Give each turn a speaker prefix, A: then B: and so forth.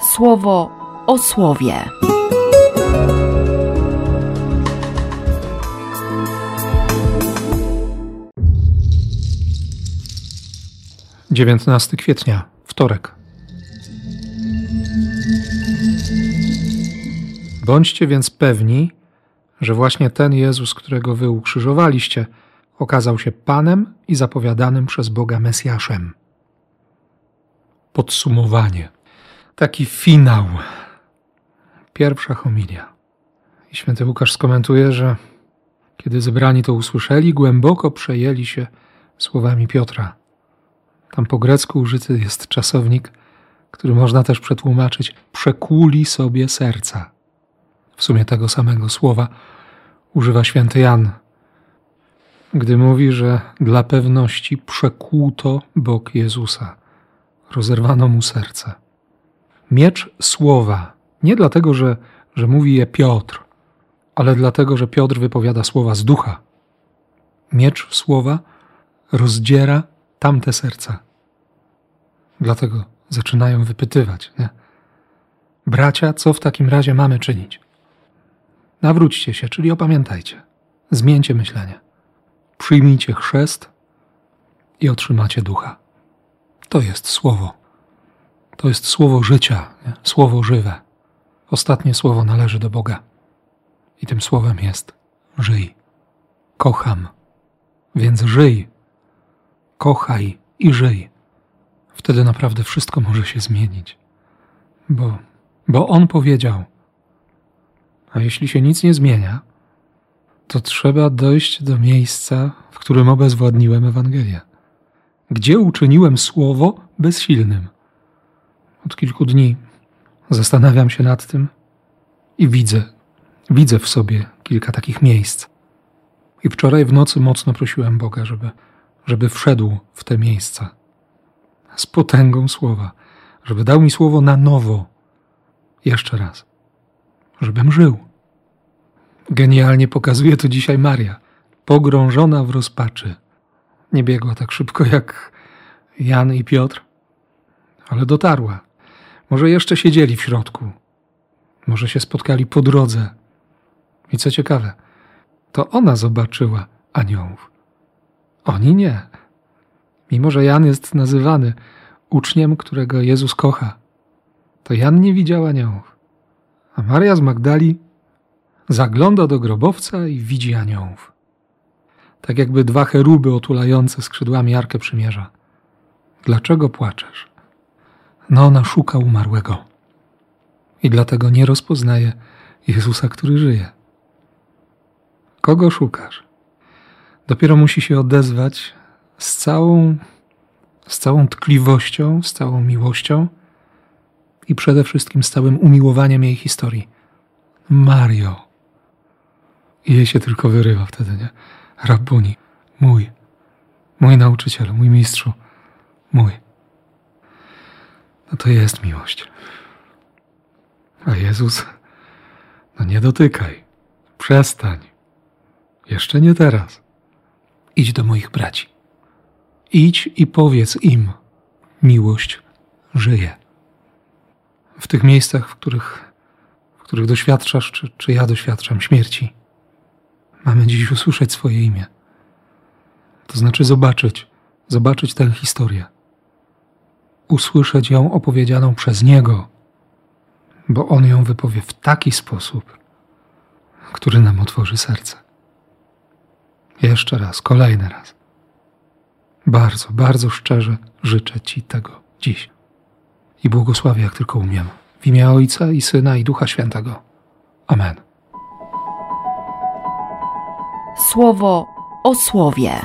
A: słowo o słowie.
B: Dziewiętnasty kwietnia, wtorek. Bądźcie więc pewni, że właśnie ten Jezus, którego wy ukrzyżowaliście, okazał się Panem i zapowiadanym przez Boga Mesjaszem. Podsumowanie. Taki finał. Pierwsza homilia. I święty Łukasz skomentuje, że kiedy zebrani to usłyszeli, głęboko przejęli się słowami Piotra. Tam po grecku użyty jest czasownik, który można też przetłumaczyć przekuli sobie serca. W sumie tego samego słowa używa święty Jan, gdy mówi, że dla pewności przekłuto bok Jezusa, rozerwano mu serce. Miecz słowa, nie dlatego, że, że mówi je Piotr, ale dlatego, że Piotr wypowiada słowa z ducha. Miecz słowa rozdziera tamte serca. Dlatego zaczynają wypytywać. Nie? Bracia, co w takim razie mamy czynić? Nawróćcie się, czyli opamiętajcie. Zmieńcie myślenie. Przyjmijcie chrzest i otrzymacie ducha. To jest słowo. To jest słowo życia, nie? słowo żywe. Ostatnie słowo należy do Boga. I tym słowem jest żyj. Kocham. Więc żyj. Kochaj i żyj. Wtedy naprawdę wszystko może się zmienić. Bo, bo On powiedział, a jeśli się nic nie zmienia, to trzeba dojść do miejsca, w którym obezwładniłem Ewangelię. Gdzie uczyniłem słowo bezsilnym. Od kilku dni zastanawiam się nad tym i widzę, widzę w sobie kilka takich miejsc. I wczoraj w nocy mocno prosiłem Boga, żeby, żeby wszedł w te miejsca z potęgą słowa, żeby dał mi słowo na nowo, jeszcze raz, żebym żył. Genialnie pokazuje to dzisiaj Maria, pogrążona w rozpaczy. Nie biegła tak szybko jak Jan i Piotr, ale dotarła. Może jeszcze siedzieli w środku, może się spotkali po drodze. I co ciekawe, to ona zobaczyła aniołów. Oni nie. Mimo, że Jan jest nazywany uczniem, którego Jezus kocha, to Jan nie widział aniołów. A Maria z Magdali zagląda do grobowca i widzi aniołów. Tak jakby dwa cheruby otulające skrzydłami Arkę Przymierza. Dlaczego płaczesz? No ona szuka umarłego. I dlatego nie rozpoznaje Jezusa, który żyje. Kogo szukasz? Dopiero musi się odezwać z całą, z całą tkliwością, z całą miłością i przede wszystkim z całym umiłowaniem jej historii. Mario. I jej się tylko wyrywa wtedy, nie? Rabuni, mój, mój nauczycielu, mój mistrzu, mój. No to jest miłość. A Jezus, no nie dotykaj, przestań. Jeszcze nie teraz. Idź do moich braci. Idź i powiedz im: miłość żyje. W tych miejscach, w których, w których doświadczasz, czy, czy ja doświadczam śmierci, mamy dziś usłyszeć swoje imię. To znaczy zobaczyć, zobaczyć tę historię. Usłyszeć ją opowiedzianą przez Niego, bo On ją wypowie w taki sposób, który nam otworzy serce. Jeszcze raz, kolejny raz. Bardzo, bardzo szczerze życzę Ci tego dziś. I błogosławię jak tylko umiem. W imię Ojca i Syna i Ducha Świętego. Amen.
A: Słowo o słowie.